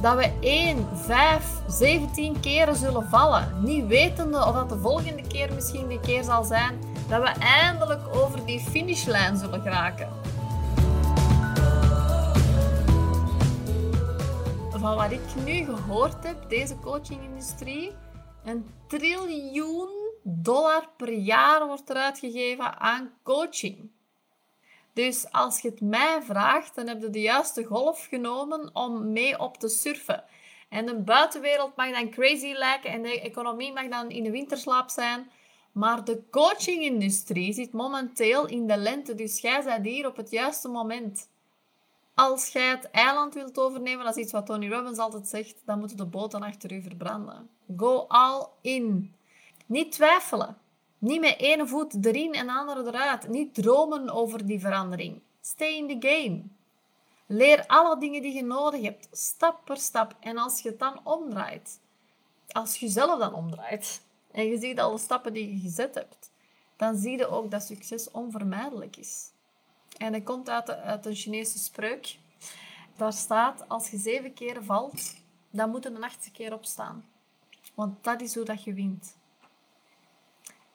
dat we 1, 5, 17 keren zullen vallen. Niet wetende of dat de volgende keer misschien de keer zal zijn dat we eindelijk over die finishlijn zullen geraken. Van wat ik nu gehoord heb, deze coachingindustrie, een triljoen dollar per jaar wordt er uitgegeven aan coaching. Dus als je het mij vraagt, dan heb je de juiste golf genomen om mee op te surfen. En de buitenwereld mag dan crazy lijken en de economie mag dan in de winterslaap zijn. Maar de coachingindustrie zit momenteel in de lente, dus jij bent hier op het juiste moment. Als jij het eiland wilt overnemen, dat is iets wat Tony Robbins altijd zegt, dan moeten de boten achter u verbranden. Go all in. Niet twijfelen. Niet met ene voet erin en de andere eruit. Niet dromen over die verandering. Stay in the game. Leer alle dingen die je nodig hebt, stap per stap. En als je het dan omdraait, als je jezelf dan omdraait, en je ziet alle stappen die je gezet hebt, dan zie je ook dat succes onvermijdelijk is. En dat komt uit, een Chinese spreuk. Daar staat, als je zeven keer valt, dan moet je de achtste keer opstaan. Want dat is hoe dat je wint.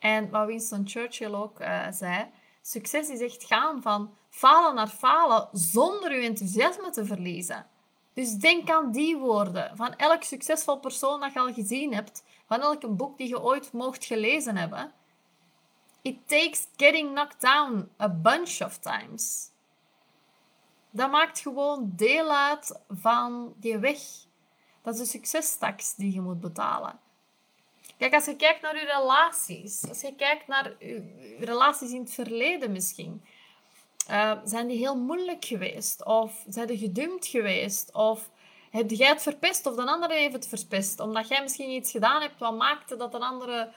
En wat Winston Churchill ook uh, zei, succes is echt gaan van falen naar falen zonder je enthousiasme te verliezen. Dus denk aan die woorden van elk succesvol persoon dat je al gezien hebt, van elk boek die je ooit mocht gelezen hebben. It takes getting knocked down a bunch of times. Dat maakt gewoon deel uit van die weg. Dat is de succestaks die je moet betalen. Kijk, als je kijkt naar je relaties, als je kijkt naar je relaties in het verleden misschien, uh, zijn die heel moeilijk geweest? Of zijn die gedumpt geweest? Of heb jij het verpest of de andere heeft het verpest? Omdat jij misschien iets gedaan hebt wat maakte dat een andere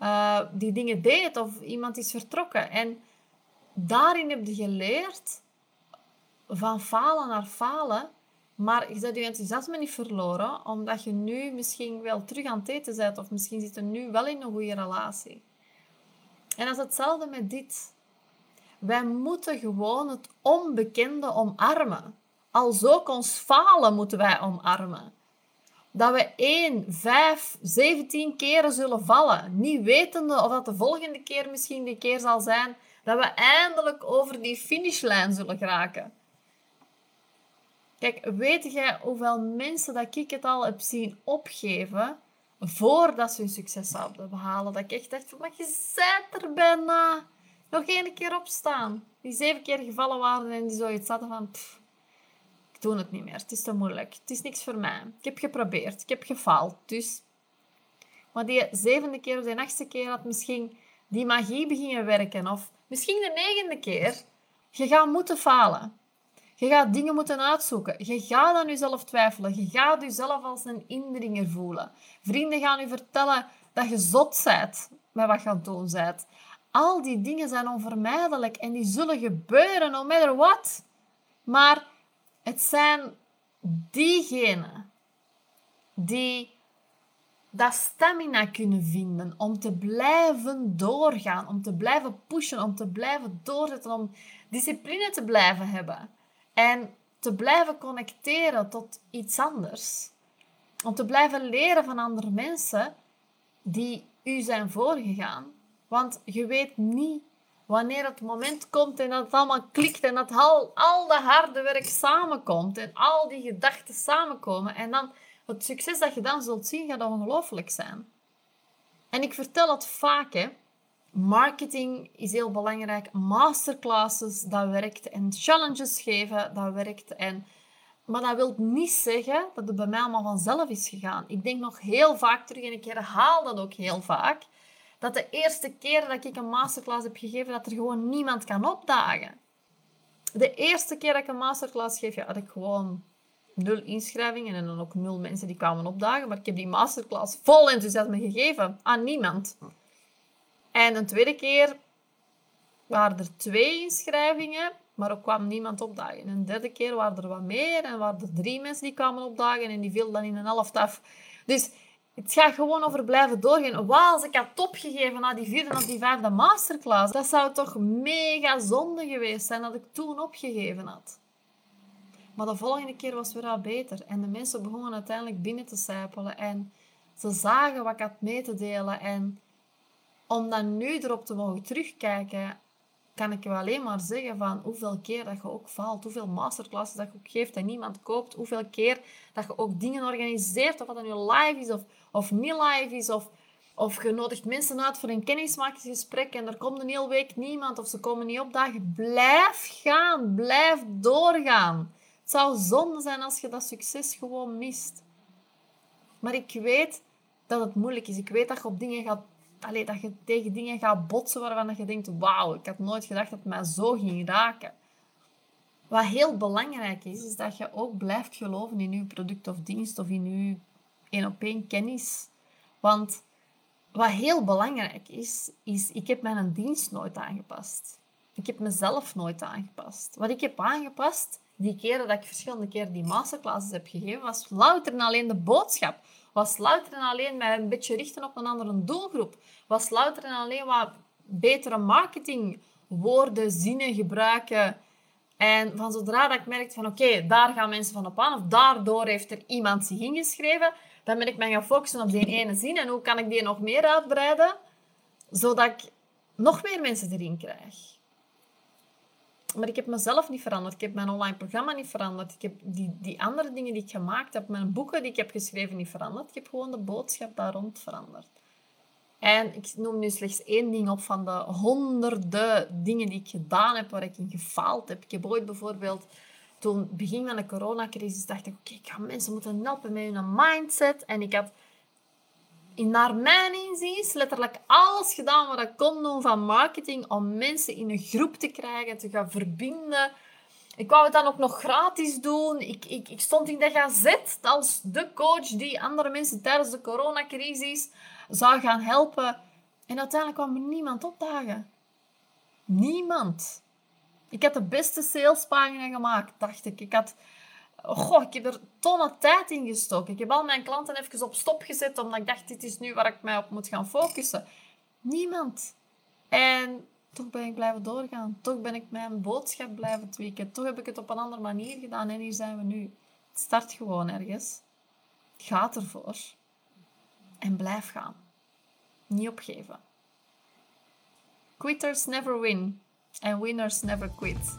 uh, die dingen deed of iemand is vertrokken. En daarin heb je geleerd van falen naar falen maar je zet je enthousiasme niet verloren, omdat je nu misschien wel terug aan het eten bent, of misschien zit je nu wel in een goede relatie. En dat is hetzelfde met dit. Wij moeten gewoon het onbekende omarmen. Als ook ons falen moeten wij omarmen. Dat we 1, 5, 17 keren zullen vallen, niet wetende of dat de volgende keer misschien die keer zal zijn dat we eindelijk over die finishlijn zullen geraken. Kijk, weet jij hoeveel mensen dat ik het al heb zien opgeven voordat ze hun succes zouden behalen? Dat ik echt dacht je bent er bijna. Nog één keer opstaan. Die zeven keer gevallen waren en die zoiets hadden van, ik doe het niet meer. Het is te moeilijk. Het is niks voor mij. Ik heb geprobeerd. Ik heb gefaald. Dus... Maar die zevende keer of de achtste keer had misschien die magie beginnen werken. Of misschien de negende keer. Je gaat moeten falen. Je gaat dingen moeten uitzoeken. Je gaat aan jezelf twijfelen. Je gaat jezelf als een indringer voelen. Vrienden gaan je vertellen dat je zot bent met wat je aan het doen bent. Al die dingen zijn onvermijdelijk en die zullen gebeuren, no matter what. Maar het zijn diegenen die dat stamina kunnen vinden om te blijven doorgaan, om te blijven pushen, om te blijven doorzetten, om discipline te blijven hebben. En te blijven connecteren tot iets anders. Om te blijven leren van andere mensen die u zijn voorgegaan. Want je weet niet wanneer het moment komt en dat het allemaal klikt en dat al, al de harde werk samenkomt en al die gedachten samenkomen. En dan het succes dat je dan zult zien gaat ongelooflijk zijn. En ik vertel het vaak, hè. Marketing is heel belangrijk. Masterclasses, dat werkt. En challenges geven, dat werkt. En, maar dat wil niet zeggen dat het bij mij allemaal vanzelf is gegaan. Ik denk nog heel vaak terug, en ik herhaal dat ook heel vaak, dat de eerste keer dat ik een masterclass heb gegeven, dat er gewoon niemand kan opdagen. De eerste keer dat ik een masterclass geef, had ik gewoon nul inschrijvingen en dan ook nul mensen die kwamen opdagen. Maar ik heb die masterclass vol enthousiasme gegeven aan niemand. En een tweede keer waren er twee inschrijvingen, maar er kwam niemand opdagen. En een derde keer waren er wat meer en waren er drie mensen die kwamen opdagen en die viel dan in een helft af. Dus het gaat gewoon over blijven doorgaan. Wauw, als ik had opgegeven na die vierde of die vijfde masterclass, dat zou toch mega zonde geweest zijn dat ik toen opgegeven had. Maar de volgende keer was het weer al beter. En de mensen begonnen uiteindelijk binnen te sijpelen. En ze zagen wat ik had mee te delen. En om dan nu erop te mogen terugkijken, kan ik je alleen maar zeggen van hoeveel keer dat je ook valt, hoeveel masterclasses dat je ook geeft en niemand koopt, hoeveel keer dat je ook dingen organiseert, of dat nu live is of, of niet live is, of, of je nodigt mensen uit voor een kennismakingsgesprek en er komt een hele week niemand of ze komen niet opdagen. Blijf gaan, blijf doorgaan. Het zou zonde zijn als je dat succes gewoon mist. Maar ik weet dat het moeilijk is. Ik weet dat je op dingen gaat allee, dat je tegen dingen gaat botsen waarvan je denkt, wauw, ik had nooit gedacht dat het mij zo ging raken. Wat heel belangrijk is, is dat je ook blijft geloven in je product of dienst of in je één op één kennis. Want wat heel belangrijk is, is ik heb mijn dienst nooit aangepast. Ik heb mezelf nooit aangepast. Wat ik heb aangepast, die keren dat ik verschillende keren die masterclasses heb gegeven, was louter en alleen de boodschap. Was louter en alleen mij een beetje richten op een andere doelgroep. Was louter en alleen wat betere marketing, woorden, zinnen gebruiken. En van zodra dat ik merkte van oké, daar gaan mensen van op aan, of daardoor heeft er iemand zich ingeschreven, dan ben ik mij gaan focussen op die ene zin en hoe kan ik die nog meer uitbreiden, zodat ik nog meer mensen erin krijg. Maar ik heb mezelf niet veranderd. Ik heb mijn online programma niet veranderd. Ik heb die, die andere dingen die ik gemaakt heb, mijn boeken die ik heb geschreven niet veranderd. Ik heb gewoon de boodschap daar rond veranderd. En ik noem nu slechts één ding op van de honderden dingen die ik gedaan heb, waar ik in gefaald heb. Ik heb ooit bijvoorbeeld, toen begin van de coronacrisis, dacht ik, oké, ik ga mensen moeten helpen met hun mindset. En ik had in naar mijn inziens letterlijk alles gedaan wat ik kon doen van marketing om mensen in een groep te krijgen, te gaan verbinden. Ik wou het dan ook nog gratis doen. Ik, ik, ik stond in de gazet als de coach die andere mensen tijdens de coronacrisis zou gaan helpen. En uiteindelijk kwam er niemand opdagen. Niemand. Ik had de beste salespagina gemaakt, dacht ik. Ik had Goh, ik heb er tonnen tijd in gestoken. Ik heb al mijn klanten even op stop gezet, omdat ik dacht, dit is nu waar ik mij op moet gaan focussen. Niemand. En toch ben ik blijven doorgaan. Toch ben ik mijn boodschap blijven tweaken. Toch heb ik het op een andere manier gedaan en hier zijn we nu. Start gewoon ergens. Ga ervoor. En blijf gaan. Niet opgeven. Quitters never win. And winners never quit.